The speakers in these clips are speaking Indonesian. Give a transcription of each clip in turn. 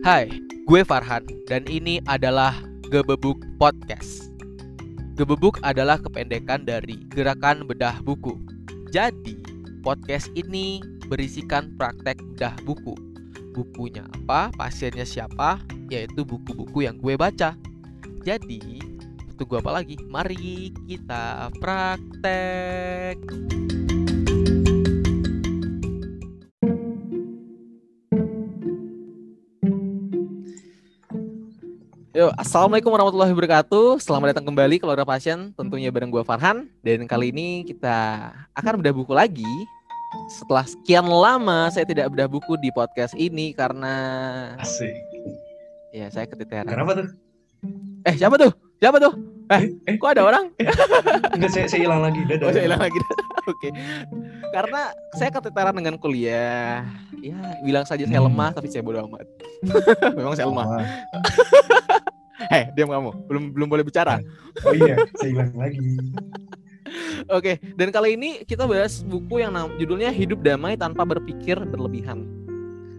Hai, gue Farhan dan ini adalah Gebebuk Podcast. Gebebuk adalah kependekan dari Gerakan Bedah Buku. Jadi, podcast ini berisikan praktek bedah buku. Bukunya apa, pasiennya siapa, yaitu buku-buku yang gue baca. Jadi, tunggu apa lagi? Mari kita praktek. Yo, assalamualaikum warahmatullahi wabarakatuh. Selamat datang kembali ke Keluarga Pasien, tentunya bareng gue Farhan. Dan kali ini kita akan bedah buku lagi. Setelah sekian lama saya tidak bedah buku di podcast ini karena Asik. ya saya keteteran. Kenapa tuh? Eh siapa tuh? Siapa tuh? Eh, eh, kok ada orang? Enggak, saya, saya hilang lagi. Dadah. Oh, saya hilang lagi. Oke. Karena saya keteteran dengan kuliah. Ya, bilang saja saya Hmm. lemah tapi saya bodoh amat. Memang saya lemah. Wah. Eh, diam kamu. Belum belum boleh bicara. Oh iya, saya hilang lagi. Oke, dan kali ini kita bahas buku yang judulnya Hidup Damai Tanpa Berpikir Berlebihan.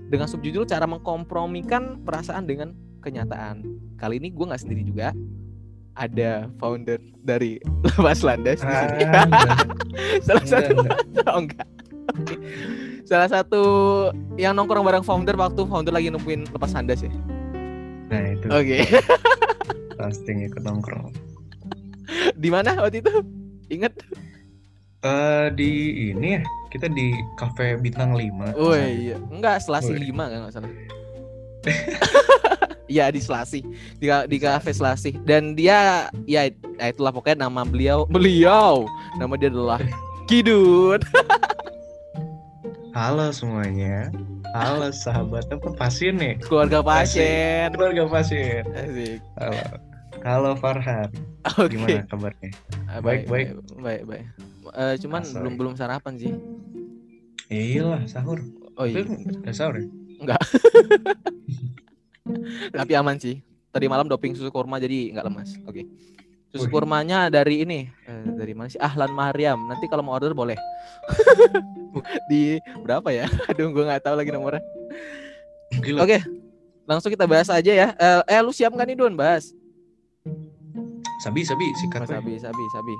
Dengan subjudul cara mengkompromikan perasaan dengan kenyataan. Kali ini gue nggak sendiri juga. Ada founder dari Lepas Landas di sini. Ah, Salah enggak, satu enggak. oh, enggak. Salah satu yang nongkrong bareng founder waktu founder lagi nemuin lepas landas ya. Nah itu Oke. pasti ikut nongkrong. Di mana waktu itu? Ingat? Eh di ini ya, kita di cafe bintang 5 Oh iya, enggak Selasi. 5 kan enggak salah. Iya di Selasi, di di kafe Selasi dan dia ya ya itulah pokoknya nama beliau beliau nama dia adalah Kidut. Halo semuanya. Halo sahabat apa pasien nih? Keluarga pasien. Keluarga pasien. Asik. Halo. Halo Farhan. Oke. Gimana kabarnya? Ah, Baik, baik, baik, baik. Eh, cuman Asal belum ya. belum sarapan sih. Iyalah sahur. Oh iya, udah sahur ya? tapi aman sih. Tadi malam doping susu kurma jadi nggak lemas. Oke. Susu kurmanya dari ini, eh, dari mana sih? Ahlan Mariam. Nanti kalau mau order boleh. Di berapa ya? Aduh, gue nggak tahu lagi nomornya. Oke, langsung kita bahas aja ya. Eh, eh lu siap nggak nih Don bahas? Sabi sabi sikat. Woy. Sabi, Sabi, Sabi.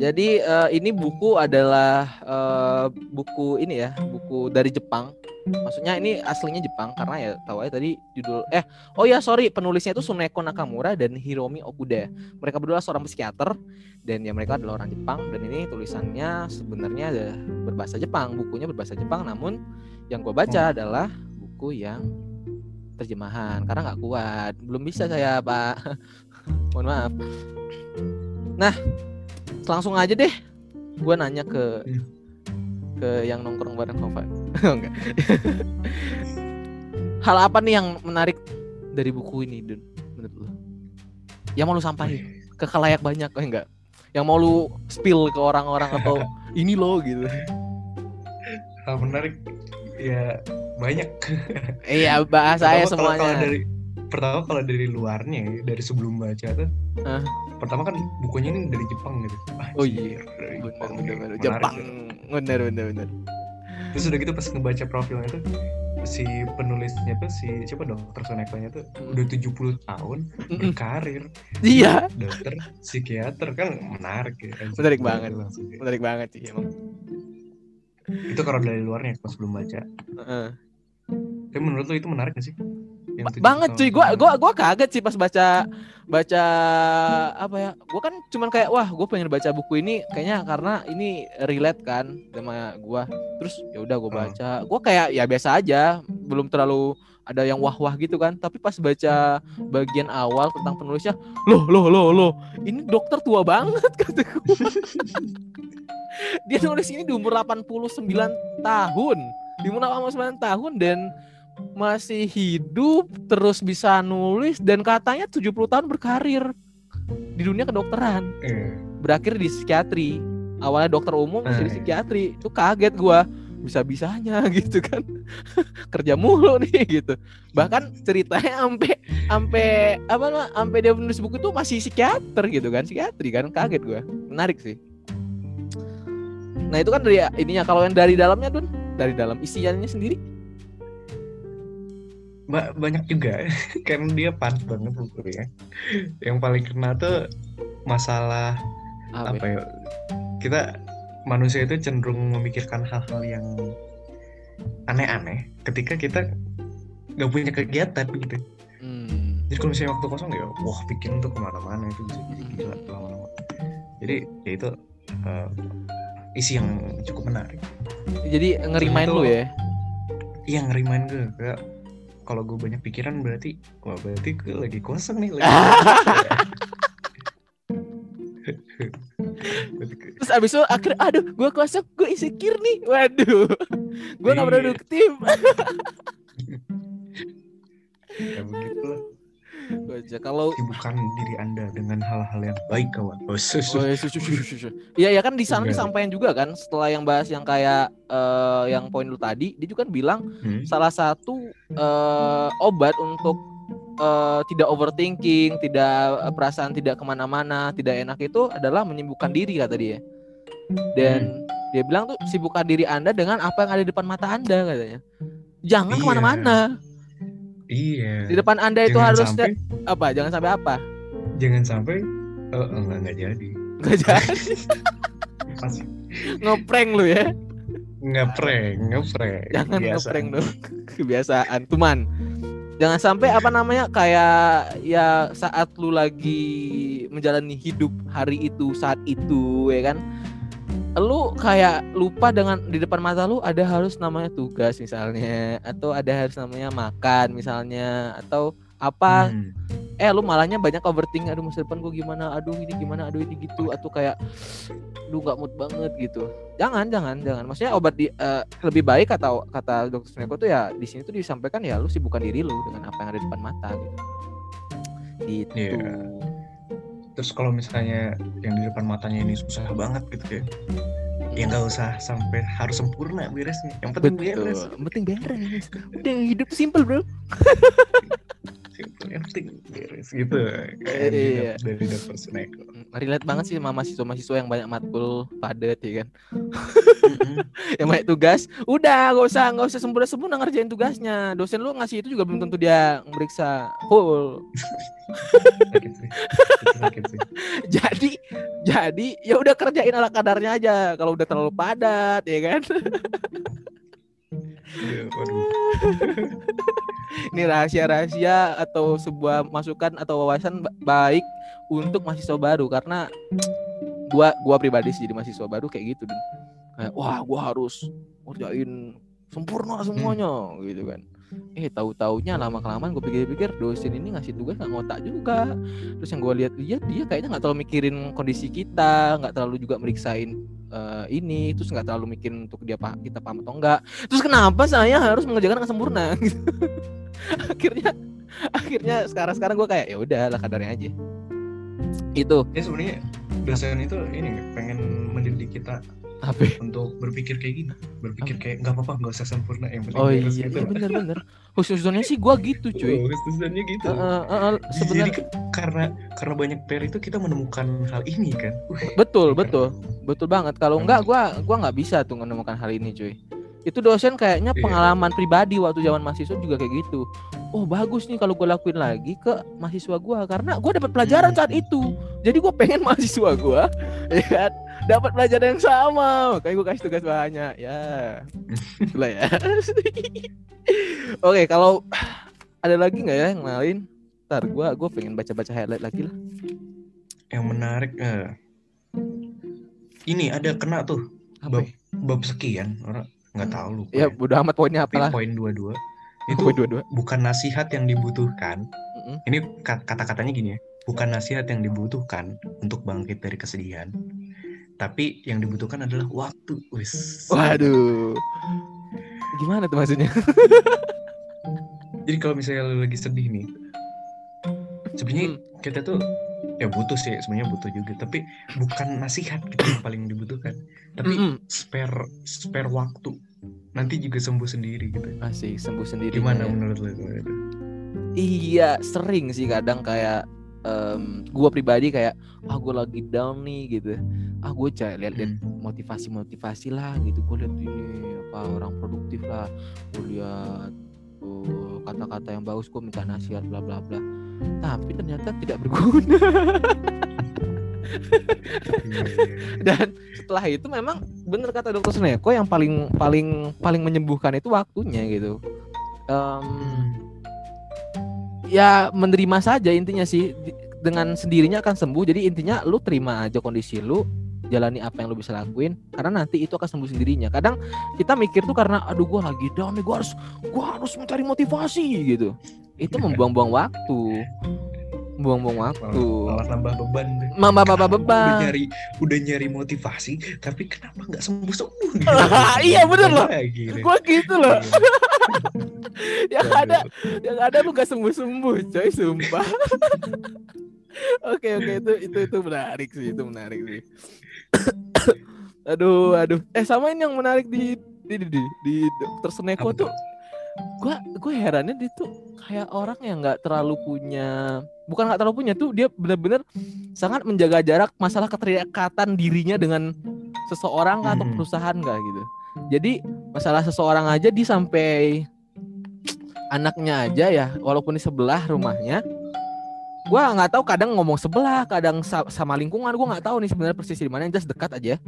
Jadi eh, ini buku adalah eh, buku ini ya, buku dari Jepang. Maksudnya ini aslinya Jepang karena ya tahu aja tadi judul eh oh ya sorry penulisnya itu Suneko Nakamura dan Hiromi Okuda. Mereka berdua seorang psikiater dan ya mereka adalah orang Jepang dan ini tulisannya sebenarnya ada berbahasa Jepang, bukunya berbahasa Jepang namun yang gue baca adalah buku yang terjemahan karena nggak kuat, belum bisa saya Pak. Mohon maaf. Nah, langsung aja deh gue nanya ke Iya. Ke yang nongkrong bareng Novan Oh, enggak. Hal apa nih yang menarik dari buku ini Dun? Menurut lu? Yang mau lu sampaikan? Ke kalayak banyak. Oh enggak. Yang mau lu spill ke orang-orang atau ini loh gitu. Hal menarik ya banyak. iya bahasa Pertama saya kalau- kalau semuanya. dari pertama kalau dari luarnya ya, dari sebelum baca tuh Hah? pertama kan bukunya ini dari Jepang gitu Oh iya, Anjir, dari Jepang. bener bener Menarik Jepang bener bener bener terus udah gitu pas ngebaca profilnya tuh si penulisnya tuh si siapa dokter Sonekonya tuh Mm. udah 70 tahun Mm-mm. berkarir iya dokter psikiater kan menarik ya Menarik banget. Langsung ya. menarik banget sih emang itu kalau dari luarnya pas belum baca Heeh. tapi menurut lo itu menarik gak sih Yang Ba- 70 banget cuy. Gua itu? gua gua kaget sih pas baca baca apa ya gua kan cuman kayak wah gua pengen baca buku ini kayaknya karena ini relate kan sama gua. Terus ya udah gua Oh. baca. Gua kayak ya biasa aja belum terlalu ada yang wah-wah gitu kan. Tapi pas baca bagian awal tentang penulisnya loh loh loh loh ini dokter tua banget kataku dia nulis ini di umur 89 tahun. Di umur 89 tahun dan masih hidup terus bisa nulis dan katanya 70 tahun berkarir di dunia kedokteran. Eh, berakhir di psikiatri. Awalnya dokter umum jadi Eh. psikiatri. Itu kaget gua. Bisa bisanya gitu kan. Kerja mulu nih gitu. Bahkan ceritanya sampai sampai apa namanya sampai dia menulis buku itu masih psikiater gitu kan. Psikiatri kan kaget gua. Menarik sih. Nah itu kan dari ininya. Kalau yang dari dalamnya dun? Dari dalam isiannya sendiri ba- banyak juga. Karena dia pas banget bukunya yang paling kena tuh masalah Apa? apa ya? kita manusia itu cenderung memikirkan hal-hal yang aneh-aneh ketika kita nggak punya kegiatan gitu. Hmm. jadi kalau misalnya waktu kosong ya wah bikin tuh ke mana-mana itu bisa jadi gila lama-lama. Jadi ya itu eh, isi yang cukup menarik. Jadi ngerimain lu ya. Iya ngerimain gue. Kayak kalau gue banyak pikiran berarti wah berarti gue lagi kosong nih lagi Terus abis itu akhir aduh gue kosong gue insecure nih. Waduh. Gue gak Iya. produktif. ya begitu Gojek. Kalau sibukkan diri anda dengan hal-hal yang baik kawan oh, Oh, iya, su. Iya ya kan di sana Enggak. disampaikan juga kan setelah yang bahas yang kayak eh, yang poin lu tadi dia juga kan bilang Hmm? salah satu eh, obat untuk eh, tidak overthinking, tidak perasaan tidak ke mana-mana, tidak enak itu adalah menyibukkan diri kata dia. Dan dia bilang tuh sibukkan diri anda dengan apa yang ada di depan mata anda katanya. Jangan Iya. ke mana-mana. Iya Di depan anda itu harus sampai apa? Jangan sampai apa? jangan sampai oh, enggak enggak jadi Gak jadi masih ngeprank lu ya. ngeprank ngeprank Jangan ngeprank dong. Kebiasaan. Tuman. Jangan sampai apa namanya kayak ya saat lu lagi menjalani hidup hari itu saat itu ya kan. Lu kayak lupa dengan di depan mata lu ada harus namanya tugas misalnya atau ada harus namanya makan misalnya atau apa. Hmm. eh lu malahnya banyak overthinking aduh masa depan gue gimana? Aduh ini gimana? Aduh ini gitu. Atau kayak lu nggak mood banget gitu. Jangan jangan jangan. Maksudnya obat di eh, lebih baik kata kata dokter Suneko tuh ya di sini tuh disampaikan ya lu sibukkan diri lu dengan apa yang ada di depan mata gitu. Gitu. Iya. Terus kalau misalnya yang di depan matanya ini susah banget gitu ya ya nggak usah sampai harus sempurna beresnya. Yang penting betul beres. yang penting beres. Udah hidup simple bro. Simple, yang penting beres gitu. Kayak Iya. di- dari dokter Suneko relate banget sih sama mahasiswa-mahasiswa yang banyak matkul padat ya kan? Mm-mm. yang banyak tugas udah gak usah nggak usah sempurna sempurna ngerjain tugasnya. Dosen lu ngasih itu juga belum tentu dia meriksa full. Jadi jadi ya udah kerjain ala kadarnya aja kalau udah terlalu padat ya kan waduh. ini rahasia-rahasia atau sebuah masukan atau wawasan ba- baik untuk mahasiswa baru karena gua gua pribadi sih jadi mahasiswa baru kayak gitu kayak wah gua harus ngerjain sempurna semuanya gitu kan eh tahu taunya lama kelamaan gue pikir-pikir dosen ini ngasih tugas nggak ngotak juga. Terus yang gue lihat-lihat dia kayaknya nggak terlalu mikirin kondisi kita nggak terlalu juga meriksain eh, ini terus nggak terlalu mikirin untuk dia pa- kita paham atau enggak terus kenapa saya harus mengerjakan dengan sempurna? Gitu. akhirnya akhirnya sekarang sekarang gue kayak ya udah lah kadarnya aja. Itu. Ya sebenarnya dosen itu ini pengen mendidik kita apa? Untuk berpikir kayak gini berpikir kayak nggak apa-apa nggak usah sempurna yang penting oh beres iya gitu iya, bener bener. Khususnya sih gue gitu cuy. Oh, dosennya gitu. Eh, eh, eh, eh, Jadi sebenarnya kan karena karena banyak PR itu kita menemukan hal ini kan. Betul keren. betul. Betul banget. Kalau enggak gua gua nggak bisa tuh menemukan hal ini cuy. Itu dosen kayaknya Iya. pengalaman pribadi waktu zaman mahasiswa juga kayak gitu. Oh bagus nih kalau gue lakuin lagi ke mahasiswa gua karena gua dapat pelajaran saat itu. Jadi gue pengen mahasiswa gua ya kan dapat pelajaran yang sama. Makanya gue kasih tugas banyak. Ya. Itulah ya. Oke kalau ada lagi nggak ya yang lain ntar gua gua pengen baca baca highlight lagi lah. Yang menarik eh, ini ada kena tuh. Apa bab, ya? bab sekian. Orang nggak tahu lupa. ya bodo amat poinnya Tapi apalah poin dua-dua itu Poin dua-dua bukan nasihat yang dibutuhkan. Mm-mm. Ini ka- kata-katanya gini ya, bukan nasihat yang dibutuhkan untuk bangkit dari kesedihan. Tapi yang dibutuhkan adalah waktu. Wis. Waduh. Gimana tuh maksudnya? Jadi kalau misalnya lu lagi sedih nih, sebenarnya Hmm. kita tuh ya butuh sih sebenarnya butuh juga, tapi bukan nasihat gitu yang paling dibutuhkan, tapi Mm-mm. spare spare waktu. Nanti juga sembuh sendiri gitu. Masih sembuh sendiri. Gimana ya. menurut itu? Iya, sering sih kadang kayak em, gua pribadi kayak ah gue lagi down nih gitu. Ah gue cari lihat-lihat Hmm. motivasi-motivasi lah gitu. Gue lihat ini apa orang produktif lah. Gue lihat oh, kata-kata yang bagus gue minta nasihat bla bla bla tapi ternyata tidak berguna Iya, iya, iya. dan setelah itu memang bener kata dokter Seneko yang paling paling paling menyembuhkan itu waktunya gitu Em, ya menerima saja intinya sih. Dengan sendirinya akan sembuh. Jadi intinya lu terima aja kondisi lu jalani apa yang lu bisa lakuin. Karena nanti itu akan sembuh sendirinya. Kadang kita mikir tuh karena aduh gua lagi down nih gua harus gua harus mencari motivasi gitu. Itu membuang-buang waktu. Membuang-buang waktu. Malah nambah beban mama bapak beban udah nyari udah nyari motivasi tapi kenapa nggak sembuh sembuh? Iya, bener loh. gua gitu loh. Iya. Ada. Yang ada lu gak sembuh sembuh coy sumpah. Oke oke itu itu itu menarik sih itu menarik sih. Aduh aduh. Eh sama ini yang menarik di di di, di, di dokter Seneko Apa tuh. gua gue herannya dia tuh kayak orang yang nggak terlalu punya bukan nggak terlalu punya tuh dia benar-benar sangat menjaga jarak masalah keterikatan dirinya dengan seseorang atau Hmm. perusahaan kah gitu. Jadi masalah seseorang aja di sampai anaknya aja ya walaupun di sebelah rumahnya. Gua nggak tahu kadang ngomong sebelah kadang sa- sama lingkungan. Gua nggak tahu nih sebenarnya persis di mana jelas dekat aja.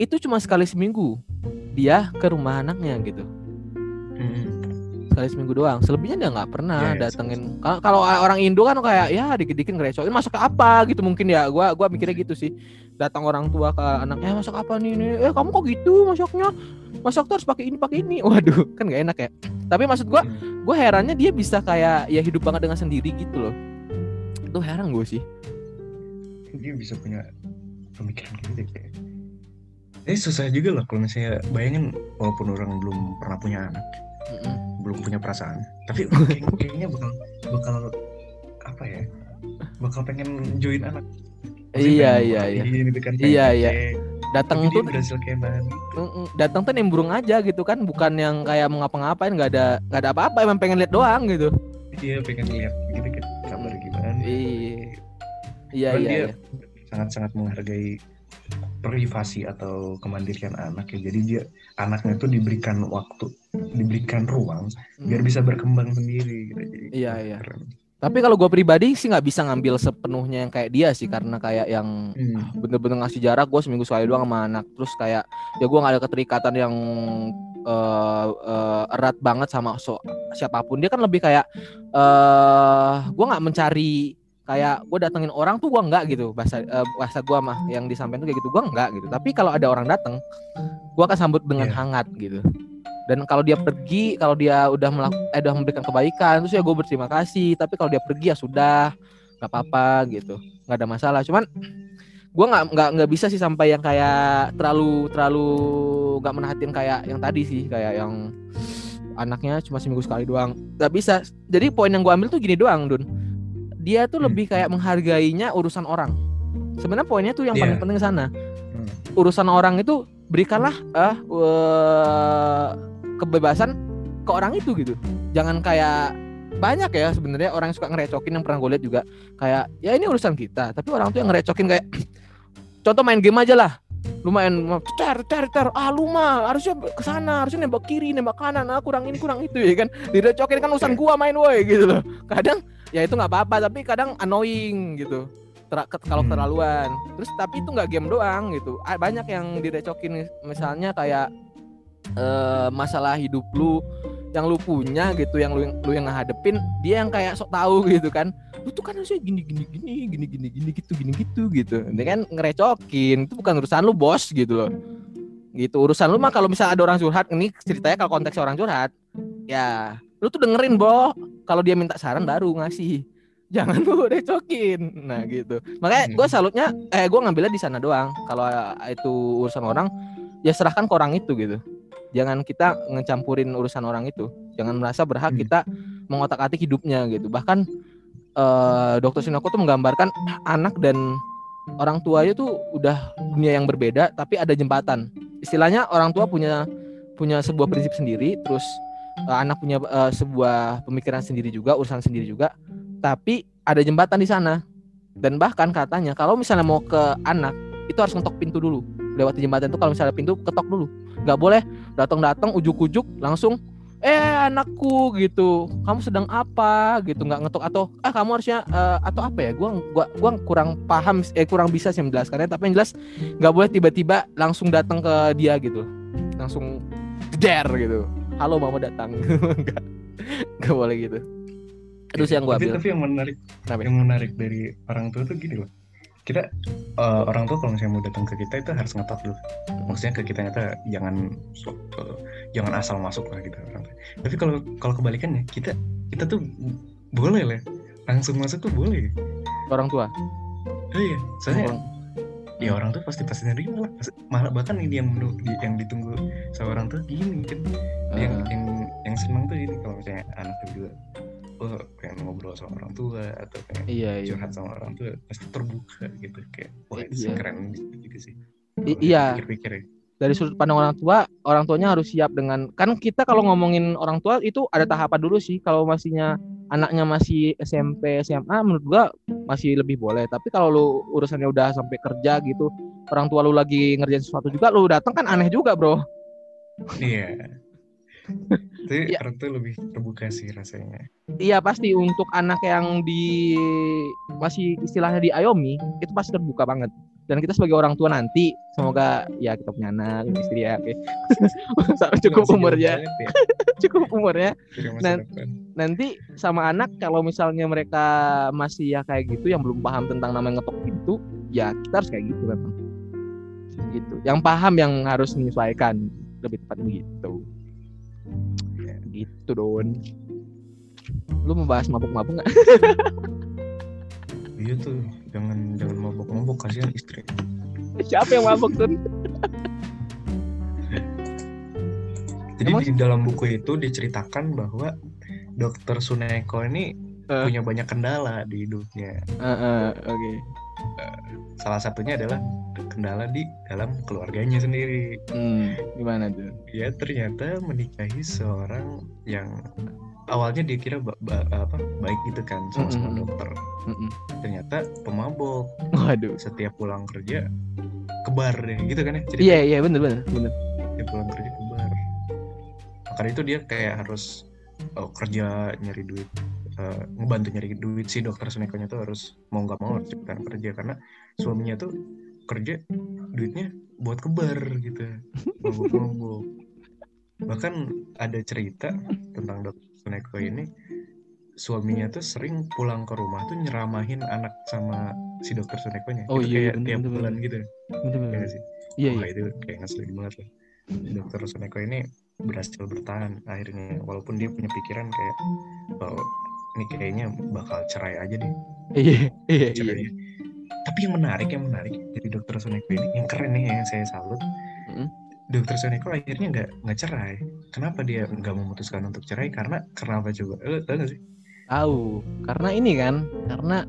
Itu cuma sekali seminggu dia ke rumah anaknya gitu. Sekali seminggu doang. Selebihnya dia nggak pernah Ya, ya, datengin. Ka- kalau orang Indo kan kayak ya dikit-dikit ngerecokin masak apa? Gitu mungkin ya. Gua gua mikirnya gitu sih datang orang tua ke anaknya "Eh, masak apa nih nih? Eh kamu kok gitu masaknya? Masak tuh harus pakai ini pakai ini. Waduh kan nggak enak ya. Tapi maksud gua Mm. gue herannya dia bisa kayak ya hidup banget dengan sendiri gitu loh. Itu heran gue sih. Dia bisa punya pemikiran gitu kayak. Ini susah juga loh kalau misalnya bayangin walaupun orang belum pernah punya anak Mm-mm. belum punya perasaan tapi kayak- kayaknya bakal bakal apa ya bakal pengen join anak iya iya iya gitu kan, Iya, iya. datang tuh dia berhasil keman mm-mm, datang tuh nimbrung aja gitu kan bukan yang kayak mau ngapa-ngapain nggak ada nggak ada apa-apa emang pengen lihat doang gitu dia pengen lihat gitu kan kabar gimana iya iya iya, dia iya. sangat-sangat menghargai privasi atau kemandirian anak ya jadi dia anaknya tuh diberikan waktu diberikan ruang biar Mm. bisa berkembang sendiri gitu jadi Iya, iya. keren. Tapi kalau gue pribadi sih nggak bisa ngambil sepenuhnya yang kayak dia sih karena kayak yang Hmm. bener-bener ngasih jarak gue seminggu sekali doang sama anak. Terus kayak ya gue nggak ada keterikatan yang eh, eh, erat banget sama so- siapa pun. Dia kan lebih kayak eh gue nggak mencari kayak gue datengin orang tuh gue nggak gitu. Bahasa eh, bahasa gue mah yang disampaikan tuh kayak gitu gue nggak gitu. Tapi kalau ada orang datang gue akan sambut dengan Iya. hangat gitu dan kalau dia pergi kalau dia udah melakukan eh, udah memberikan kebaikan terus ya gue berterima kasih. Tapi kalau dia pergi ya sudah nggak apa-apa gitu. Nggak ada masalah. Cuman gue nggak nggak nggak bisa sih sampai yang kayak terlalu terlalu nggak menahatin kayak yang tadi sih. Kayak yang anaknya cuma seminggu sekali doang. Nggak bisa. Jadi poin yang gue ambil tuh gini doang dun. Dia tuh Hmm. lebih kayak menghargainya urusan orang. Sebenarnya poinnya tuh yang paling Iya. penting sana. Hmm. urusan orang itu berikanlah ah eh, kebebasan ke orang itu gitu. Jangan kayak banyak ya sebenarnya orang yang suka ngerecokin yang pernah gue lihat juga. Kayak ya ini urusan kita tapi orang tuh yang ngerecokin kayak contoh main game aja lah. Lu main cer cer cer ah lu mah harusnya ke sana harusnya nembak kiri nembak kanan. Ah kurang ini kurang itu ya kan. Direcokin kan urusan gua main woi gitu loh. Kadang ya itu nggak apa-apa tapi kadang annoying gitu. Ter- ke- kalau Hmm. keterlaluan. Terus tapi itu nggak game doang gitu. Banyak yang direcokin. Misalnya kayak eh, masalah hidup lu yang lu punya gitu yang lu lu yang ngadepin dia yang kayak sok tahu gitu kan. Lu tuh kan harusnya gini gini gini gini gini gini gitu gini gitu gitu. Dia kan ngerecokin itu bukan urusan lu bos gitu loh. Gitu urusan lu mah kalau misalnya ada orang curhat ini ceritanya kalau konteks orang curhat ya lu tuh dengerin boh kalau dia minta saran baru ngasih. Jangan lu recokin nah gitu. Makanya gue salutnya eh gue ngambilnya di sana doang. Kalau itu urusan orang ya serahkan ke orang itu gitu jangan kita ngecampurin urusan orang itu. Jangan merasa berhak Hmm. kita mengotak-atik hidupnya gitu. Bahkan eh, dokter Sinoko tuh menggambarkan anak dan orang tuanya tuh udah dunia yang berbeda tapi ada jembatan. Istilahnya orang tua punya punya sebuah prinsip sendiri terus eh, anak punya eh, sebuah pemikiran sendiri juga urusan sendiri juga tapi ada jembatan di sana. Dan bahkan katanya kalau misalnya mau ke anak itu harus ngetok pintu dulu lewat jembatan itu kalau misalnya pintu ketok dulu. Nggak boleh datang-datang ujuk-ujuk langsung eh anakku gitu. Kamu sedang apa? gitu nggak ngetok. Atau ah kamu harusnya eh, atau apa ya gua gua gua kurang paham eh kurang bisa sih menjelaskannya. Tapi yang jelas nggak boleh tiba-tiba langsung datang ke dia gitu. Langsung der gitu. Halo mama datang. Nggak nggak boleh gitu. Itu sih yang gua tapi, ambil. tapi yang menarik Kenapa? yang menarik dari orang tua tuh gini loh kita eh, orang tua kalau misalnya mau datang ke kita itu harus ngetok dulu. Maksudnya ke kita nyata jangan eh, jangan asal masuk lah gitu orang tua. tapi kalau kalau kebalikannya kita kita tuh boleh lah. Langsung masuk tuh boleh. Orang tua? Oh iya soalnya Orang- ya orang tuh pasti pasti nerima lah. Malah bahkan ini yang menurut yang ditunggu sama orang tuh gini kan. Yang Eh, yang yang seneng tuh ini kalau misalnya anak juga oh pengen ngobrol sama orang tua atau pengen iya iya curhat sama orang tua pasti terbuka gitu kayak wah itu Iya. keren gitu sih I- iya. pikir-pikir ya. dari sudut pandang orang tua, orang tuanya harus siap dengan kan kita kalau ngomongin orang tua itu ada tahapan dulu sih. Kalau masihnya anaknya masih SMP, SMA menurut gua masih lebih boleh. Tapi kalau lu urusannya udah sampai kerja gitu, orang tua lu lagi ngerjain sesuatu juga lu datang kan aneh juga, Bro. iya Iya. orang tuh lebih terbuka sih rasanya Iya pasti untuk anak yang di masih istilahnya di Ayomi itu pasti terbuka banget. Dan kita sebagai orang tua nanti semoga ya kita punya anak, istri ya, oke. cukup umurnya, banget ya cukup umurnya. dari masa Nan- depan. nanti sama anak kalau misalnya mereka masih ya kayak gitu yang belum paham tentang namanya ngetok pintu ya kita harus kayak gitu memang gitu yang paham yang harus menyesuaikan lebih tepatnya gitu Ya. Gitu don. Lu mau bahas mabuk-mabuk nggak? Iya tuh jangan jangan mabok-mabok kasihan istri. Siapa yang mabuk tuh jadi Emang- di dalam buku itu diceritakan bahwa dokter Suneko ini Eh. punya banyak kendala di hidupnya. Oke. Salah satunya adalah kendala di dalam keluarganya sendiri. Hmm, gimana tuh? Dia ternyata menikahi seorang yang awalnya dia kira ba- ba- apa baik gitu kan sama sama Mm-mm. dokter. Mm-mm. ternyata pemabok. Waduh. Setiap pulang kerja kebar deh gitu kan ya cerita iya iya bener bener bener. Setiap pulang kerja kebar. Makanya itu dia kayak harus oh, kerja nyari duit eh, ngebantu nyari duit si dokter Sunekonya tuh harus mau nggak mau harus cepetan kerja. Karena suaminya tuh kerja duitnya buat kebar gitu. Mabuk-mabuk. Bahkan ada cerita tentang dokter Suneko ini. Suaminya tuh sering pulang ke rumah tuh nyeramahin anak sama si dokter Sunekonya Oh Itu iya, kayak bener, tiap bener, bulan bener. gitu. Bener ya bener. nggak sih. Iya Wah iya. itu kayak ngeselin banget lah. Dokter Suneko ini berhasil bertahan akhirnya. Walaupun dia punya pikiran kayak oh ini kayaknya bakal cerai aja deh. Iya iya iya. tapi yang menarik yang menarik dari dokter Suneko ini yang keren nih yang saya salut. Mm. dokter Suneko akhirnya nggak nggak cerai. Kenapa dia nggak memutuskan untuk cerai? Karena kenapa coba? Lo tau gak sih? Tahu, karena ini kan, karena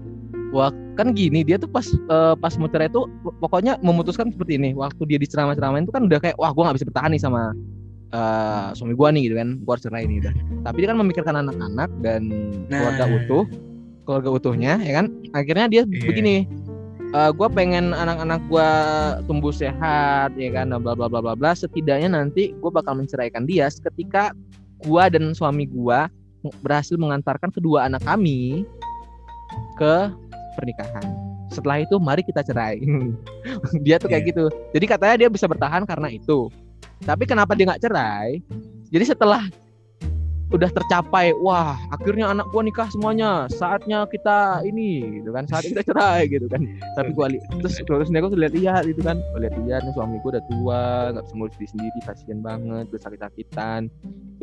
wah kan gini dia tuh pas eh, pas mau cerai itu pokoknya memutuskan seperti ini. Waktu dia diceramah-ceramahin itu kan udah kayak wah gua nggak bisa bertahan nih sama eh, suami gua nih gitu kan, gua harus cerai nih udah. Tapi dia kan memikirkan anak-anak dan keluarga Nah. utuh, keluarga utuhnya ya kan. Akhirnya dia Iya. begini, eh gua pengen anak-anak gua tumbuh sehat ya kan, bla bla bla bla bla. Setidaknya nanti gua bakal menceraikan dia ketika gua dan suami gua berhasil mengantarkan kedua anak kami ke pernikahan. Setelah itu mari kita cerai. dia tuh kayak Iya. gitu. Jadi katanya dia bisa bertahan karena itu. Tapi kenapa dia nggak cerai? Jadi setelah udah tercapai, wah akhirnya anak gua nikah semuanya. Saatnya kita ini, gitu kan? Saatnya kita cerai, gitu kan? Tapi gua li- terus terus aku lihat-lihat gitu kan, Gua lihat-lihat nih suami gua udah tua, nggak ngurus diri sendiri, kasihan banget, udah sakit-sakitan.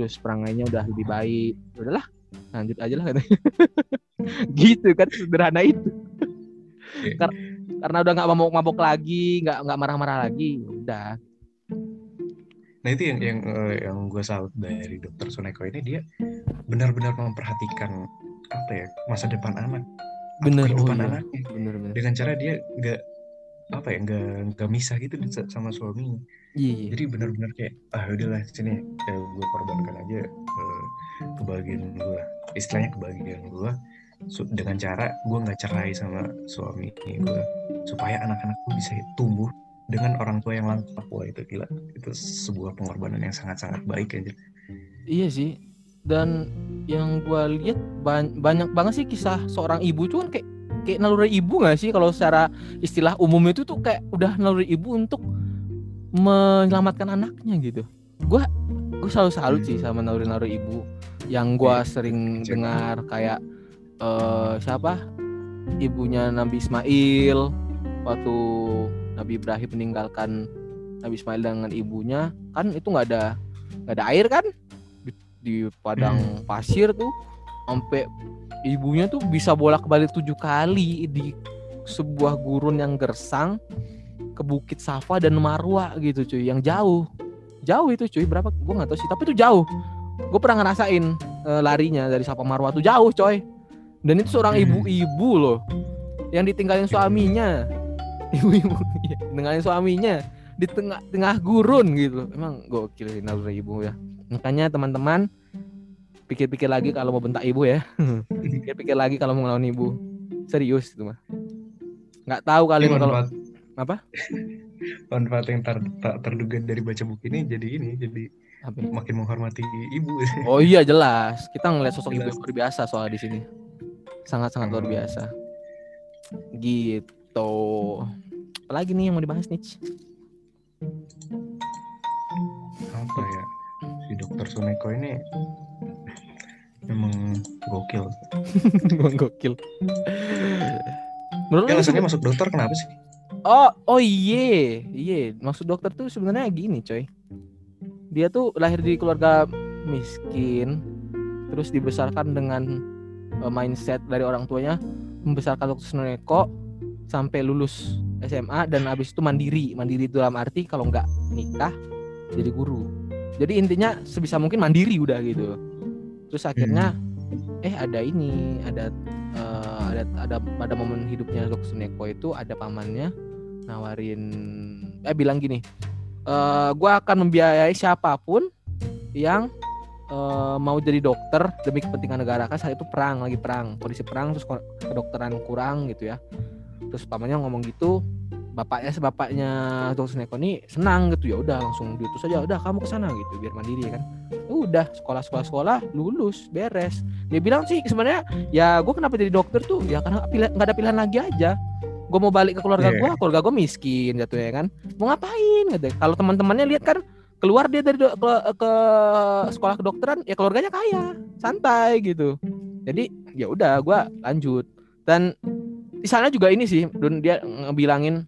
Terus perangainya udah lebih baik. Ya Udahlah, lanjut aja lah gitu kan sederhana itu. Iya. Kar- karena udah nggak mabok-mabok lagi, nggak nggak marah-marah lagi, udah. Nah itu yang yang eh, yang gue salut dari dokter Suneko ini dia benar-benar memperhatikan apa ya masa depan anak, Bener, oh kehidupan iya. anaknya Bener-bener. dengan cara dia nggak apa ya nggak nggak misah gitu sa- sama suaminya. Iya, iya. Jadi benar-benar kayak ah udahlah sini ya gue korbankan aja eh, kebahagiaan gue, istilahnya kebahagiaan gue dengan cara gue nggak cerai sama suami gue supaya anak-anak gue bisa tumbuh dengan orang tua yang lengkap wah itu gila itu sebuah pengorbanan yang sangat-sangat baik aja Iya sih. Dan yang gua lihat ban- banyak banget sih kisah seorang ibu tuh kan kayak kayak naluri ibu nggak sih kalau secara istilah umum itu tuh kayak udah naluri ibu untuk menyelamatkan anaknya gitu. Gua gua selalu salut sih sama naluri-naluri ibu yang gua Iya, sering kecewa. dengar kayak eh siapa ibunya Nabi Ismail waktu Nabi Ibrahim meninggalkan Nabi Ismail dengan ibunya kan itu nggak ada nggak ada air kan? Di, di padang pasir tuh sampai ibunya tuh bisa bolak balik tujuh kali di sebuah gurun yang gersang ke Bukit Safa dan Marwa gitu cuy yang jauh. Jauh itu cuy berapa? Gue nggak tahu sih tapi itu jauh. Gue pernah ngerasain eh, larinya dari Safa Marwa tuh jauh coy. Dan itu seorang Hmm. ibu-ibu loh yang ditinggalin suaminya ibu-ibu. Iya, tinggalin suaminya. Di tengah tengah gurun gitu. Emang gokil sih naluri ibu ya. Makanya teman-teman pikir-pikir lagi kalau mau bentak ibu ya. Pikir-pikir lagi kalau mau ngelawan ibu. Serius itu mah nggak tahu kali mah kalau apa? Manfaat yang ter, tak terduga dari baca buku ini jadi ini jadi apa? ya? makin menghormati ibu. Oh iya jelas. Kita ngeliat sosok ibu Jelas. yang luar biasa soal di sini. Sangat-sangat luar Hmm. biasa. Gitu apalagi nih yang mau dibahas nih apa ya? Si dokter Suneko ini memang gokil. Emang gokil. Menurut ya alasannya masuk dokter kenapa sih? Oh, oh iye, iye. Maksud dokter tuh sebenarnya gini, coy. Dia tuh lahir di keluarga miskin, terus dibesarkan dengan eh, mindset dari orang tuanya membesarkan dokter Suneko sampai lulus SMA dan habis itu mandiri. Mandiri itu dalam arti kalau nggak nikah jadi guru. Jadi intinya sebisa mungkin mandiri udah gitu. Terus akhirnya eh ada ini, ada eh, ada ada pada momen hidupnya Dokter Suneko itu ada pamannya nawarin eh bilang gini eh gua akan membiayai siapa pun yang eh, mau jadi dokter demi kepentingan negara kan saat itu perang lagi perang kondisi perang terus kedokteran kurang gitu ya terus pamannya ngomong gitu bapaknya sebapaknya Dokter Suneko ini senang gitu ya udah langsung diutus aja udah kamu ke sana gitu biar mandiri kan. Udah sekolah sekolah sekolah lulus beres. Dia bilang sih sebenarnya ya gue kenapa jadi dokter tuh? Ya karena pilihan nggak ada pilihan lagi aja. Gue mau balik ke keluarga Iya. gue keluarga gue miskin gitu ya kan. Mau ngapain? gitu. Kalau teman-temannya lihat kan keluar dia dari do- ke, ke sekolah kedokteran ya keluarganya kaya santai gitu. Jadi ya udah gue lanjut. Dan di sana juga ini sih Dun dia ngebilangin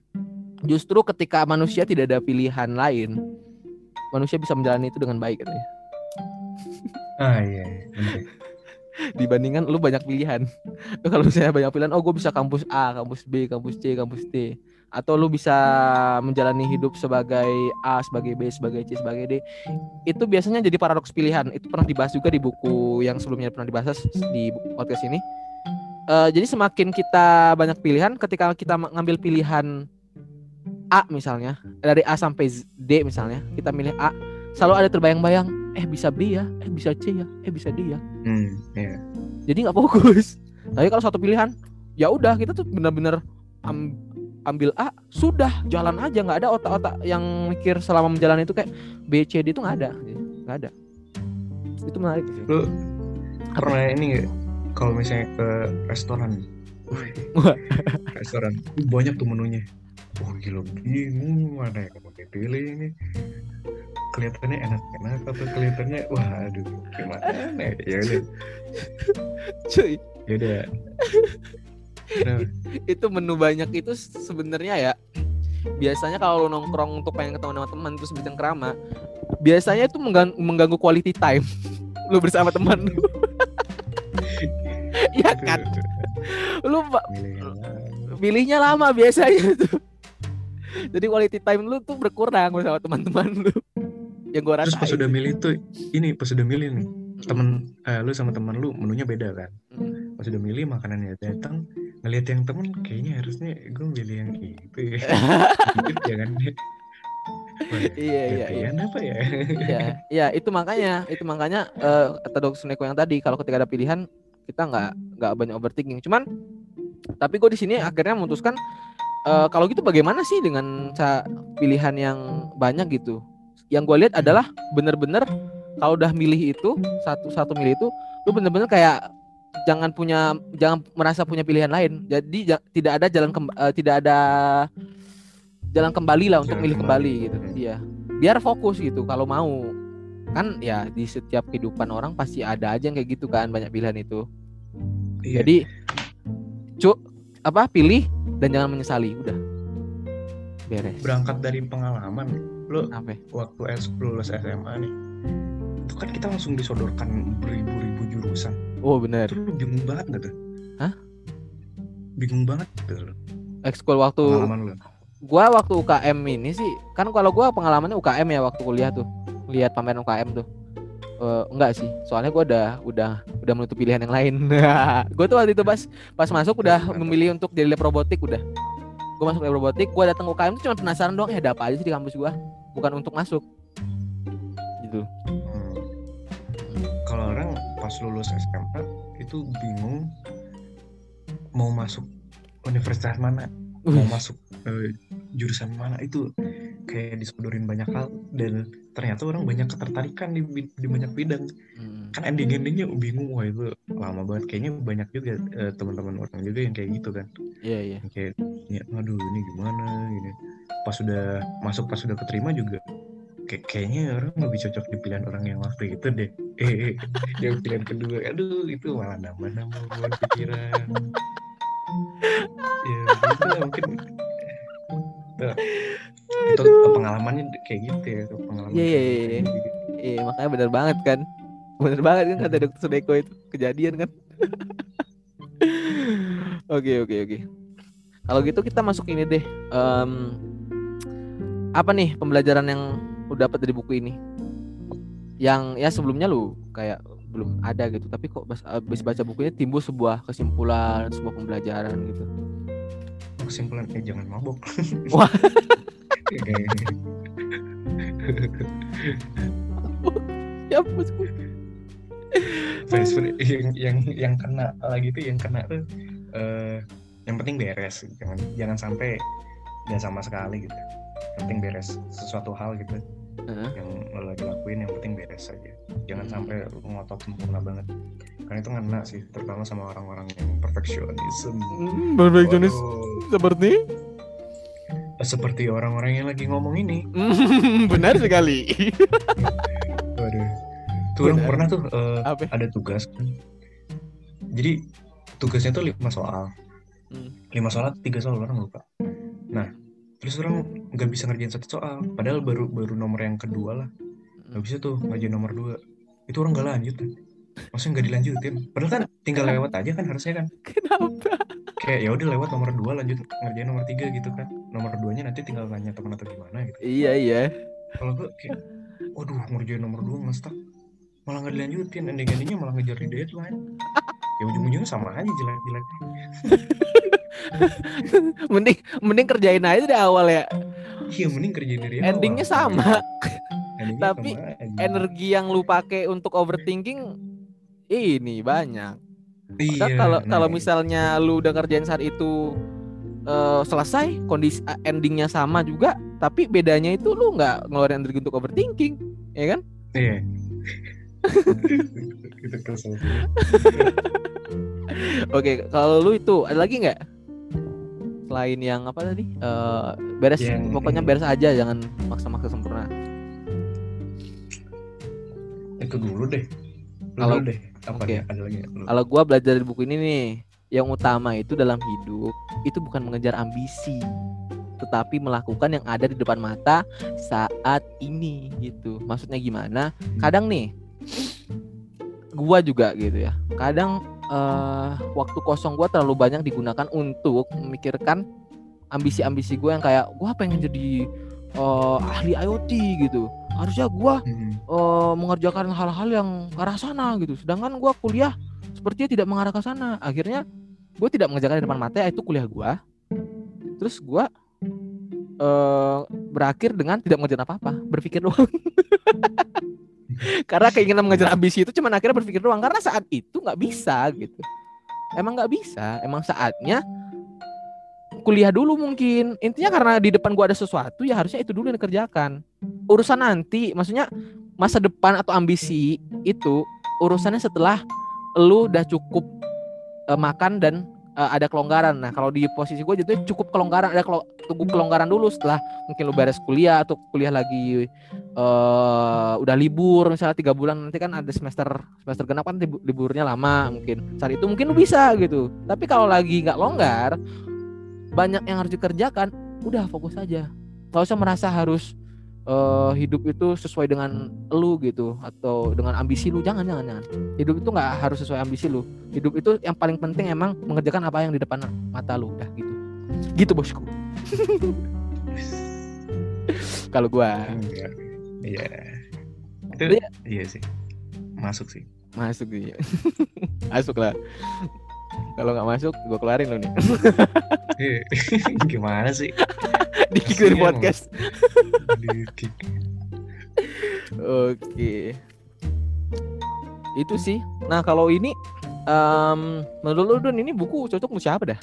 justru ketika manusia tidak ada pilihan lain manusia bisa menjalani itu dengan baik katanya ah iya, iya ya. dibandingkan lu banyak pilihan. Kalau misalnya banyak pilihan, oh gue bisa kampus A, kampus B, kampus C, kampus D. Atau lu bisa menjalani hidup sebagai A, sebagai B, sebagai C, sebagai D. Itu biasanya jadi paradoks pilihan. Itu pernah dibahas juga di buku yang sebelumnya pernah dibahas di podcast ini. Eh, jadi semakin kita banyak pilihan, ketika kita ngambil pilihan A misalnya, dari A sampai D misalnya, kita milih A, selalu ada terbayang-bayang, eh bisa B ya, eh bisa C ya, eh bisa D ya. Hmm iya. Jadi nggak fokus. Tapi kalau satu pilihan ya udah kita tuh benar-benar am- ambil A sudah jalan aja nggak ada otak-otak yang mikir selama menjalani itu kayak B C D itu nggak ada. Nggak ada. Itu menarik sih. Lu pernah ini nggak kalau misalnya ke restoran. Restoran. Banyak tuh menunya. Oh gila. Bingung mana yang mau dipilih ini? Kelihatannya enak-enak atau kelihatannya wah aduh gimana? Ya? udah. Cuy. Ya udah. Itu menu banyak itu sebenarnya ya biasanya kalau nongkrong untuk pengen ketemu sama teman terus bikin kerama biasanya itu menggang- mengganggu quality time lu bersama teman lu Iya kan? lu pilihnya lama biasanya tuh. Jadi quality time lu tuh berkurang bersama teman-teman lu. Yang gua terus rasa pas udah milih tuh ini pas udah milih nih temen eh, lu sama temen lu menunya beda kan? Pas udah milih makanannya datang ngelihat yang temen kayaknya harusnya gue milih yang itu ya. Gitu ya Wah, Iya iya iya. apa ya? Iya, iya itu makanya, itu makanya eh kata Dok Suneko yang tadi kalau ketika ada pilihan kita nggak nggak banyak overthinking. Cuman tapi gue di sini akhirnya memutuskan eh kalau gitu bagaimana sih dengan ca- pilihan yang banyak gitu. Yang gue lihat adalah bener-bener kalau udah milih itu satu satu milih itu lu bener-bener kayak jangan punya jangan merasa punya pilihan lain jadi ja- tidak ada jalan kemb- eh, tidak ada jalan kembali lah untuk Jalan milih kembali. kembali gitu Hmm. iya biar fokus gitu kalau mau kan ya di setiap kehidupan orang pasti ada aja yang kayak gitu kan banyak pilihan itu. Iya. jadi cuk apa pilih dan jangan menyesali udah. Beres. Berangkat dari pengalaman lo apa? waktu S lulus SMA nih itu kan kita langsung disodorkan beribu-ribu jurusan. Oh bener. Itu lu bingung banget gak tuh? Hah? bingung banget tuh lu, ekskul waktu pengalaman lu. gua waktu UKM ini sih kan kalau gua pengalamannya UKM ya waktu kuliah tuh lihat pameran UKM tuh. Eh, enggak sih soalnya gua udah udah udah menutup pilihan yang lain. Gua tuh waktu itu pas pas masuk udah memilih untuk jadi lab robotik udah. Gua masuk lab robotik gua datang UKM tuh cuma penasaran doang eh ada apa aja sih di kampus gua? Bukan untuk masuk. Gitu. Hmm. kalau orang pas lulus SMA itu bingung mau masuk universitas mana mau masuk eh, jurusan mana. Itu kayak disodorin banyak hal dan ternyata orang banyak ketertarikan di, di banyak bidang. Hmm, kan ending endingnya bingung wah itu lama banget. Kayaknya banyak juga eh, teman-teman orang juga yang kayak gitu kan. Iya iya. Yang kayak ya, aduh ini gimana gini pas sudah masuk pas sudah keterima juga kayak kayaknya orang lebih cocok di pilihan orang yang waktu itu deh. Eh, eh, yang pilihan kedua. Aduh itu malah nambah-nambah buat pikiran. Ya gitu lah mungkin Itu pengalamannya kayak gitu ya pengalaman Iya, iya, iya, gitu. iya. Makanya benar banget kan. Benar banget kan kata dokter Sudeko itu kejadian kan. Oke oke oke. Kalau gitu kita masuk ini deh Em, apa nih pembelajaran yang udah dapat dari buku ini? Yang ya sebelumnya lu kayak belum ada gitu tapi kok habis baca bukunya timbul sebuah kesimpulan sebuah pembelajaran gitu kesimpulan eh jangan mabok Wah. Ya bosku. Food yang yang yang kena lagi tuh yang kena tuh eh yang penting beres jangan jangan sampai nggak sama sekali gitu yang penting beres sesuatu hal gitu Heeh. yang lo lagi lakuin yang penting beres saja jangan Hmm. sampai lo ngotot sempurna banget karena itu ngena sih terutama sama orang-orang yang perfeksionisme. Hmm, perfeksionis. Seperti? Seperti orang-orang yang lagi ngomong ini. Benar sekali. Waduh. Tuh Benar. pernah tuh apa? ada tugas kan. jadi tugasnya tuh lima soal. Hmm. lima soal atau tiga soal orang lupa. Nah terus orang nggak bisa ngerjain satu soal. Padahal baru baru nomor yang kedua lah. Nggak bisa tuh ngerjain nomor dua. Itu orang nggak lanjut kan maksudnya nggak dilanjutin. Padahal kan tinggal lewat aja kan harusnya kan. Kenapa? Kayak ya udah lewat nomor dua lanjut ngerjain nomor tiga gitu kan. Nomor duanya nanti tinggal nanya teman atau gimana gitu. Iya iya. Kalau gue kayak waduh ngerjain nomor dua ngestak malah nggak dilanjutin ending endingnya malah ngejar di deadline. Ya ujung-ujungnya sama aja jelek-jelek mending mending kerjain aja dari awal ya. Iya mending kerjain dari awal. endingnya sama Endingnya Tapi sama aja. energi yang lu pakai untuk overthinking ini banyak. Iya, kalau nah, kalau misalnya lu udah kerjain saat itu eh, selesai kondisi endingnya sama juga tapi bedanya itu lu nggak ngeluarin energi untuk overthinking ya kan? Iya. Oke kalau lu itu ada lagi nggak? Selain yang apa tadi? Eh, beres Yang- pokoknya beres aja jangan maksa-maksa sempurna. Itu dulu deh. Kalau- deh apa oke. nih. Kalau gua belajar dari buku ini nih, yang utama itu dalam hidup itu bukan mengejar ambisi, tetapi melakukan yang ada di depan mata saat ini gitu. Maksudnya gimana? Kadang nih gua juga gitu ya. Kadang eh, waktu kosong gua terlalu banyak digunakan untuk memikirkan ambisi-ambisi gua yang kayak gua pengen jadi eh, ahli IoT gitu. Harusnya gua Hmm. eh, mengerjakan hal-hal yang ke arah sana gitu. Sedangkan gua kuliah sepertinya tidak mengarah ke sana. Akhirnya gue tidak mengerjakan di depan mata itu kuliah gua. Terus gua eh berakhir dengan tidak mengerjakan apa-apa, berpikir doang. Karena keinginan mengejar ambisi itu cuman akhirnya berpikir doang karena saat itu nggak bisa gitu. Emang nggak bisa, emang saatnya kuliah dulu mungkin intinya karena di depan gua ada sesuatu ya harusnya itu dulu yang dikerjakan urusan nanti maksudnya masa depan atau ambisi itu urusannya setelah lu udah cukup uh, makan dan uh, ada kelonggaran. Nah, kalau di posisi gue jadi cukup kelonggaran, ada kelo, tunggu kelonggaran dulu setelah mungkin lu beres kuliah atau kuliah lagi uh, udah libur misalnya tiga bulan nanti kan ada semester semester genap kan liburnya lama mungkin saat itu mungkin lu bisa gitu. Tapi kalau lagi nggak longgar, banyak yang harus dikerjakan, udah fokus aja. Gak usah merasa harus uh, hidup itu sesuai dengan lu gitu atau dengan ambisi lu. Jangan jangan jangan. Hidup itu nggak harus sesuai ambisi lu. Hidup itu yang paling penting emang mengerjakan apa yang di depan mata lu udah gitu. Gitu bosku. Kalau gua. Iya. Itu iya. iya sih. Masuk sih. Masuk iya. Masuk lah kalau nggak masuk gue keluarin lo nih. Iya. gimana sih? Di kick podcast. Oke. Itu sih. Nah kalau ini um, menurut lu Dun ini buku cocok untuk siapa dah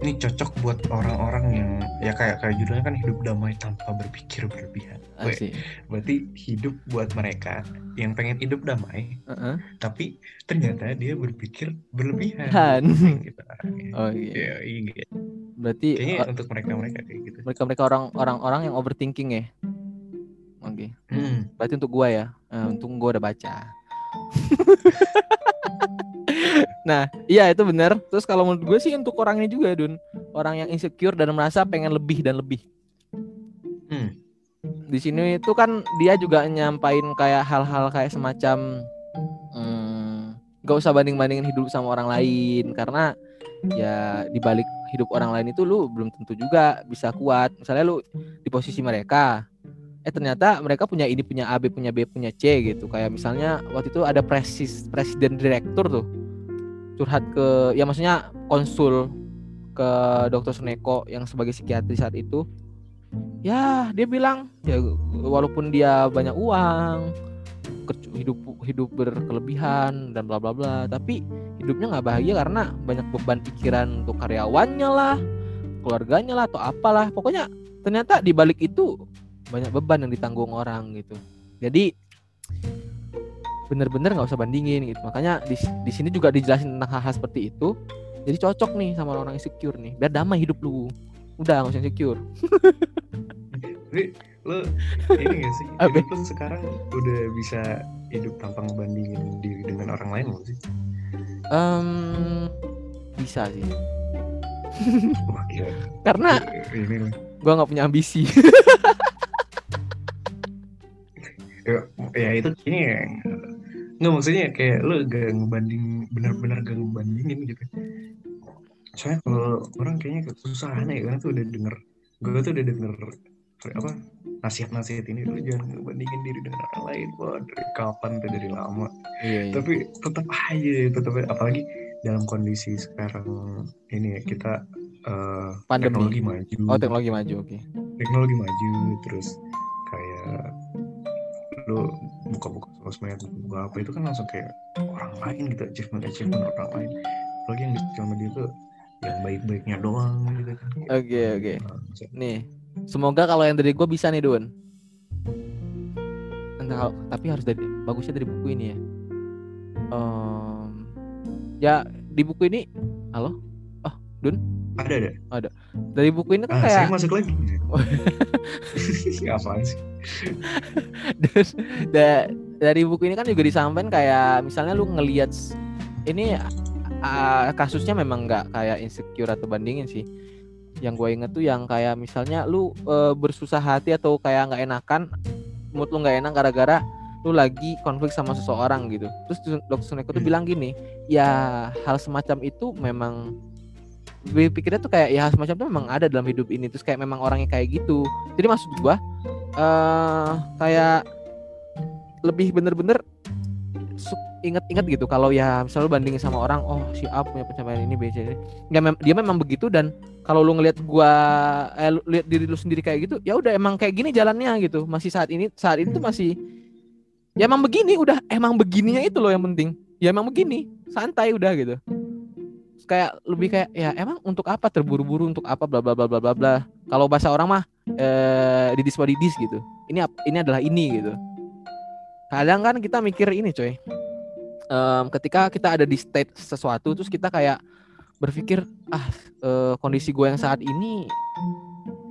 ini cocok buat orang-orang yang ya kayak kayak judulnya kan hidup damai tanpa berpikir berlebihan. Asik. Berarti hidup buat mereka yang pengen hidup damai, uh -uh. tapi ternyata dia berpikir berlebihan. gitu. Oh iya. Ya, iya. Berarti kayaknya uh, untuk mereka-mereka kayak gitu. Mereka-mereka orang-orang orang yang overthinking ya. Oke. Okay. Hmm. Berarti untuk gua ya. Uh, untuk gua udah baca. nah, iya itu benar. Terus kalau menurut gue sih untuk orangnya juga, Dun. Orang yang insecure dan merasa pengen lebih dan lebih. Hmm. Di sini itu kan dia juga nyampain kayak hal-hal kayak semacam hmm, gak usah banding-bandingin hidup sama orang lain karena ya dibalik hidup orang lain itu lu belum tentu juga bisa kuat. Misalnya lu di posisi mereka, eh ternyata mereka punya ini punya A B punya B punya C gitu kayak misalnya waktu itu ada presis presiden direktur tuh curhat ke ya maksudnya konsul ke dokter Suneko yang sebagai psikiatri saat itu. Ya dia bilang ya walaupun dia banyak uang hidup hidup berkelebihan dan bla bla bla tapi hidupnya nggak bahagia karena banyak beban pikiran untuk karyawannya lah keluarganya lah atau apalah. Pokoknya ternyata di balik itu banyak beban yang ditanggung orang gitu. Jadi bener-bener nggak usah bandingin gitu. Makanya di, di sini juga dijelasin tentang hal-hal seperti itu. Jadi cocok nih sama orang insecure nih. Biar damai hidup lu. Udah nggak usah insecure Tapi lo ini gak sih? Hidup lu sekarang udah bisa hidup tanpa ngebandingin diri dengan orang lain gak sih? Um, bisa sih. Karena ini gue nggak punya ambisi ya, ya itu kayaknya nggak maksudnya kayak lu gak ngebanding benar-benar gak ngebandingin gitu. Soalnya kalau orang kayaknya susah aneh karena tuh udah denger gue tuh udah denger apa nasihat-nasihat ini lu jangan ngebandingin diri dengan orang lain. Wah dari kapan tuh? Dari lama. Iya, iya. tapi tetap aja tetap apalagi dalam kondisi sekarang ini ya kita uh, teknologi maju. Oh teknologi maju oke. Okay. teknologi maju terus kayak lu buka-buka sosmed buka apa itu kan langsung kayak orang lain gitu achievement achievement orang lain. Apalagi yang di sosial media itu yang baik-baiknya doang gitu kan. Oke okay, oke. okay. Nah, nih semoga kalau yang dari gue bisa nih Dun. Entah, tapi harus dari bagusnya dari buku ini ya. Um, ya di buku ini halo? Oh Dun ada ada. Ada. Dari buku ini kan ah, kayak saya masuk lagi. Apaan sih? Da dari buku ini kan juga disampaikan kayak misalnya lu ngelihat ini uh, kasusnya memang nggak kayak insecure atau bandingin sih. Yang gue inget tuh yang kayak misalnya lu uh, bersusah hati atau kayak nggak enakan mood lu nggak enak gara-gara lu lagi konflik sama seseorang gitu. Terus dokter Suneko tuh hmm. bilang gini ya hal semacam itu memang pikirnya tuh kayak ya semacam itu memang ada dalam hidup ini. Terus kayak memang orangnya kayak gitu. Jadi maksud gua uh, kayak lebih bener-bener inget-inget gitu. Kalau ya misalnya bandingin sama orang oh si A punya pencapaian ini ini dia, mem dia memang begitu. Dan kalau lu ngelihat gua eh, lu, lihat diri lu sendiri kayak gitu ya udah emang kayak gini jalannya gitu. Masih saat ini saat ini tuh masih ya emang begini udah emang begininya itu loh yang penting. Ya emang begini santai udah gitu kayak lebih kayak ya emang untuk apa? Terburu-buru untuk apa? Bla bla bla bla bla bla. Kalau bahasa orang mah eh didis didis gitu. Ini ini adalah ini gitu. Kadang kan kita mikir ini coy. Em, ketika kita ada di state sesuatu terus kita kayak berpikir ah eh, kondisi gue yang saat ini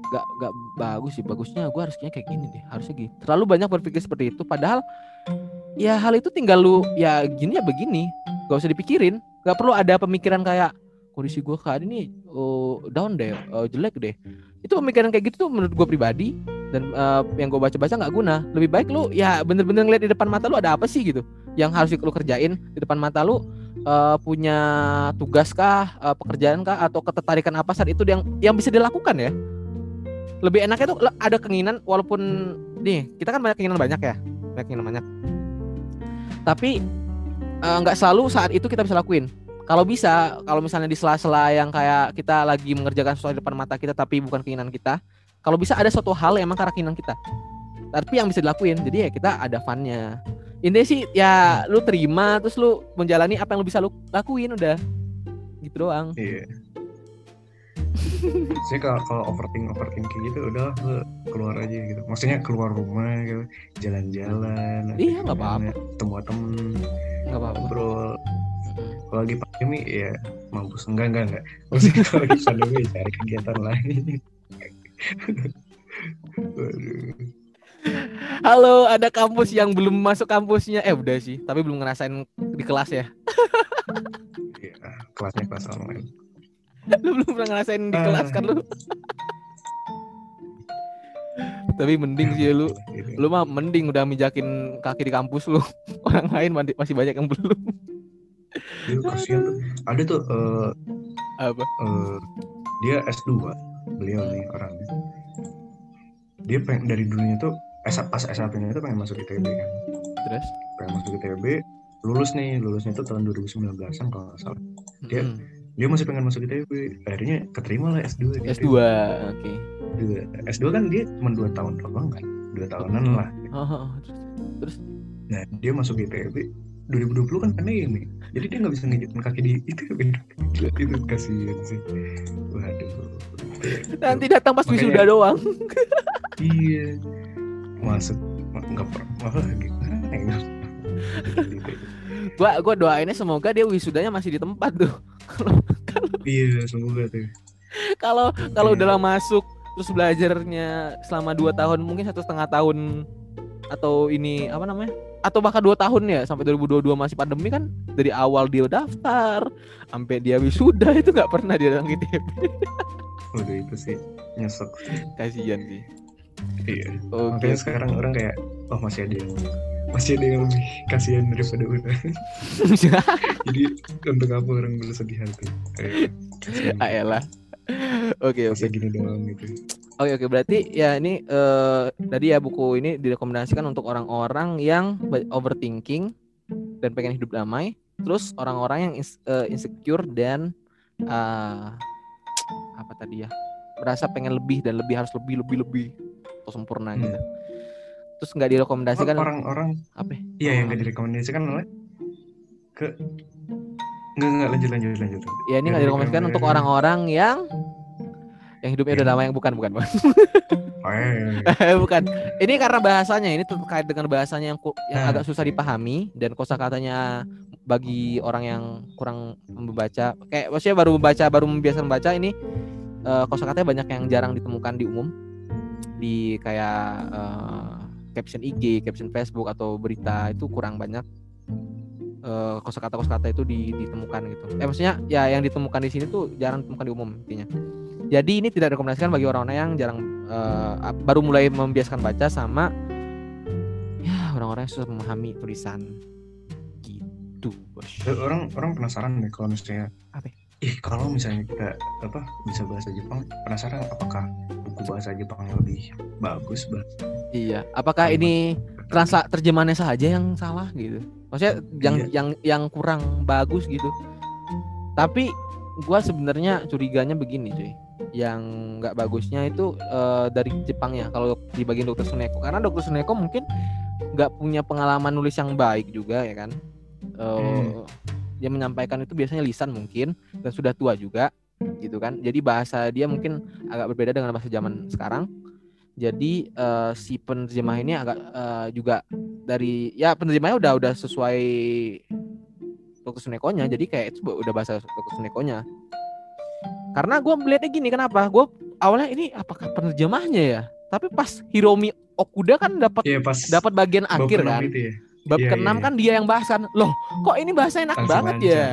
gak gak bagus sih. Bagusnya gue harusnya kayak gini deh harusnya gini terlalu banyak berpikir seperti itu. Padahal ya hal itu tinggal lu ya gini ya begini. Gak usah dipikirin gak perlu ada pemikiran kayak kondisi gue saat ini oh, down deh oh, jelek deh. Itu pemikiran kayak gitu tuh menurut gue pribadi dan eh, yang gue baca-baca nggak guna. Lebih baik lu ya bener-bener ngeliat di depan mata lu ada apa sih gitu. Yang harus lu kerjain di depan mata lu eh, punya tugas kah eh, pekerjaan kah atau ketertarikan apa saat itu yang yang bisa dilakukan ya. Lebih enaknya tuh ada keinginan walaupun nih kita kan banyak keinginan banyak ya banyak keinginan banyak. Tapi eh, nggak selalu saat itu kita bisa lakuin. Kalau bisa kalau misalnya di sela-sela yang kayak kita lagi mengerjakan sesuatu di depan mata kita tapi bukan keinginan kita kalau bisa ada suatu hal yang emang karena keinginan kita. Tapi yang bisa dilakuin jadi ya kita ada funnya. Intinya sih ya lu terima terus lu menjalani apa yang lu bisa lu lakuin udah. Gitu doang. Iya. Saya kalau kalau overthink overthink kayak gitu udah lu keluar aja gitu. Maksudnya keluar rumah gitu, jalan-jalan. Iya, nggak apa-apa. Ketemu temen, nggak apa-apa ngobrol. Kalau lagi pandemi ya mampus enggak enggak enggak. Maksudnya kalau lagi pandemi ya cari kegiatan lain. Halo ada kampus yang belum masuk kampusnya eh udah sih tapi belum ngerasain di kelas ya Iya, kelasnya kelas online. lu belum pernah ngerasain di kelas kan lu? Tapi mending sih lu. Gitu. lu mah mending udah mijakin kaki di kampus lu. Orang lain masih banyak yang belum. Iya, kasihan. Tuh. Ada tuh eh, apa? eh, dia S2 beliau nih orangnya. Dia pengen dari dulunya tuh S pas S1 nya itu pengen masuk ITB kan. Terus? Pengen masuk ITB lulus nih. Lulusnya itu tahun 2019 an kalau nggak salah. Dia- Mm-mm. Dia masih pengen masuk ITB akhirnya keterima lah S2 di S2 ITB. oke. S2 S2 kan dia cuma 2 tahun doang kan? 2 tahunan lah. Oh, oh, oh. terus nah dia masuk ITB 2020 kan pandemi jadi dia nggak bisa ngejatin kaki di ITB Gila, itu kasihan sih. Waduh. Nanti datang pas Makanya- wisuda doang. Iya. Masuk nggak pernah gimana ya? gua gua doainnya semoga dia wisudanya masih di tempat tuh Iya, semoga tuh. kalau kalau Iya. udah lama masuk terus belajarnya selama dua tahun mungkin satu setengah tahun atau ini apa namanya atau bahkan dua tahun ya sampai 2022 masih pandemi kan dari awal dia daftar sampai dia wisuda itu nggak pernah dia datang ITB Waduh itu sih nyesek. kasihan sih Iya. oke Makanya sekarang orang kayak oh masih ada yang masih ada yang lebih kasihan daripada udah. Jadi untuk apa orang bersedih hati? Kayak kasihan. Ayolah. Oke oke Masih gini doang gitu. oke oke berarti ya ini eh, tadi ya buku ini direkomendasikan untuk orang-orang yang overthinking dan pengen hidup damai, terus orang-orang yang ins- eh, insecure dan eh, apa tadi ya merasa pengen lebih dan lebih harus lebih lebih lebih atau sempurna Hmm. gitu. Terus nggak direkomendasikan Oh, orang-orang apa? ya? iya yang gak direkomendasikan oleh ke Enggak, enggak, lanjut, lanjut, lanjut. Ya ini nggak direkomendasikan untuk orang-orang yang yang hidupnya udah Yang- damai yang bukan bukan bukan. Eh, bukan. Ini karena bahasanya ini terkait dengan bahasanya yang yang Nah. agak susah dipahami dan kosakatanya bagi orang yang kurang membaca. Kayak maksudnya baru membaca, baru membiasakan membaca ini eh, kosakatanya banyak yang jarang ditemukan di umum di kayak eh, caption IG, caption Facebook atau berita itu kurang banyak eh, kosakata kosakata itu di- ditemukan gitu. Eh maksudnya ya yang ditemukan di sini tuh jarang ditemukan di umum intinya. Jadi ini tidak rekomendasikan bagi orang-orang yang jarang eh, ap- baru mulai membiasakan baca sama ya orang-orang yang susah memahami tulisan gitu bos. Eh, orang orang penasaran deh kalau misalnya Apa? ih kalau misalnya kita apa bisa bahasa Jepang penasaran apakah buku bahasa Jepang yang lebih bagus bah Iya, apakah ini transla terjemahannya saja yang salah gitu? Maksudnya yang Iya. yang yang kurang bagus gitu. Tapi gua sebenarnya curiganya begini cuy. Yang nggak bagusnya itu eh, dari Jepangnya kalau di bagian dokter Suneko karena dokter Suneko mungkin nggak punya pengalaman nulis yang baik juga ya kan. Eh, Hmm. Dia menyampaikan itu biasanya lisan mungkin dan sudah tua juga gitu kan jadi bahasa dia mungkin agak berbeda dengan bahasa zaman sekarang jadi uh, si penerjemah ini agak uh, juga dari ya penerjemahnya udah udah sesuai Dr. Sunekonya jadi kayak itu udah bahasa Dr. Sunekonya karena gue melihatnya gini kenapa gue awalnya ini apakah penerjemahnya ya tapi pas Hiromi Okuda kan dapat Iya, pas dapat bagian bab akhir kan itu ya. bab Iya, keenam iya. kan dia yang bahas kan loh kok ini bahasa enak Langsung banget lancar. ya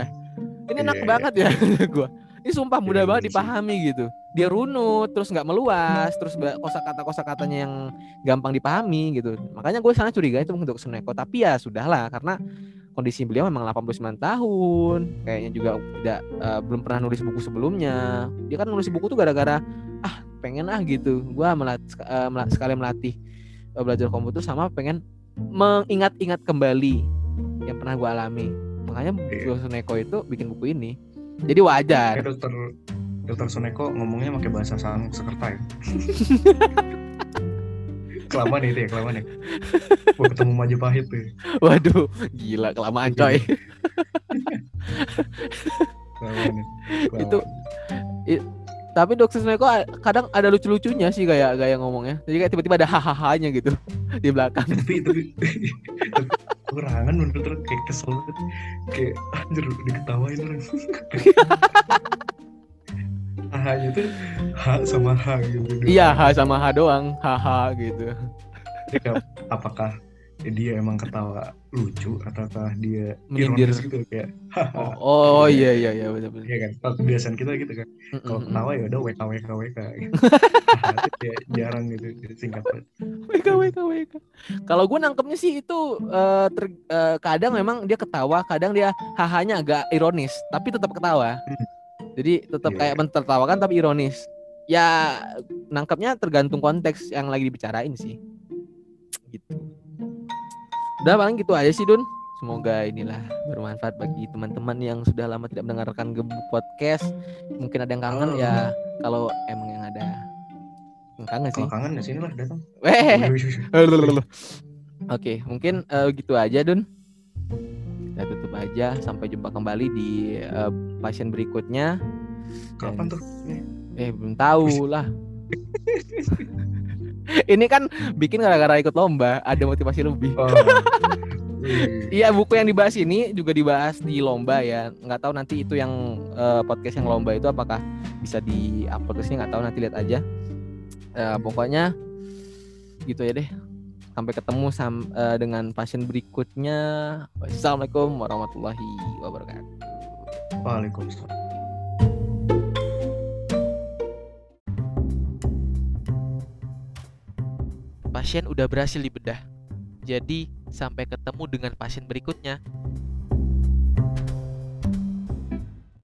ini enak Iya, iya. banget ya gua ini sumpah mudah Iya, banget iya dipahami gitu. Dia runut terus nggak meluas terus kosakata kosakatanya yang gampang dipahami gitu. Makanya gue sana curiga itu untuk Suneko. Tapi ya sudahlah karena kondisi beliau memang 89 tahun. Kayaknya juga tidak eh, belum pernah nulis buku sebelumnya. Dia kan nulis buku tuh gara-gara ah pengen ah gitu. Gua melat, eh, mela- sekali melatih eh, belajar komputer sama pengen mengingat-ingat kembali yang pernah gua alami. Makanya Iya. Suneko itu bikin buku ini jadi wajar dokter dokter Suneko ngomongnya pakai bahasa Sanskerta ya. kelamaan itu ya, kelamaan ya. Gua ketemu Majapahit tuh. ya. waduh gila kelamaan coy Kelamaan ya. Kelamaan. Itu tapi Dokter Suneko kadang ada lucu-lucunya sih kayak gaya ngomongnya jadi kayak tiba-tiba ada hahaha-nya gitu di belakang tapi tapi kurangan bener bener. Kayak kesel banget. Kayak anjir diketawain orang hanya tuh H sama H gitu iya ha sama ha doang. Haha gitu. Apakah dia emang ketawa lucu ataukah dia Menyindir. ironis gitu kayak oh, oh iya iya iya betul betul Iya kan, kalau kebiasaan kita gitu kan. Kalau ketawa ya udah WK WK WK. Gitu. itu kayak jarang gitu singkat. WK WK WK. Kalau gue nangkepnya sih itu eh, ter- eh, kadang memang dia ketawa, kadang dia hahanya agak ironis, tapi tetap ketawa. Hmm. Jadi tetap Iya, kayak mentertawakan tapi ironis. Ya nangkepnya tergantung konteks yang lagi dibicarain sih. Udah paling gitu aja sih Dun. Semoga inilah bermanfaat bagi teman-teman yang sudah lama tidak mendengarkan Gebuk Podcast. Mungkin ada yang kangen Oh. ya kalau emang yang ada yang kangen sih. Kalau kangen ya sini lah datang. Weh. Oke, mungkin eh, gitu aja, Dun. Kita tutup aja. Sampai jumpa kembali di eh, pasien berikutnya. Kapan tuh? Eh, belum tahu lah. Ini kan bikin gara-gara ikut lomba, ada motivasi lebih. Oh. Wih. Iya, buku yang dibahas ini juga dibahas di lomba ya. Nggak tahu nanti itu yang eh, podcast yang lomba itu apakah bisa di-upload ke sini nggak tahu nanti lihat aja. Eh, pokoknya gitu ya deh. Sampai ketemu sam- eh, dengan pasien berikutnya. Wassalamualaikum warahmatullahi wabarakatuh. Waalaikumsalam. Pasien udah berhasil dibedah. Jadi, sampai ketemu dengan pasien berikutnya.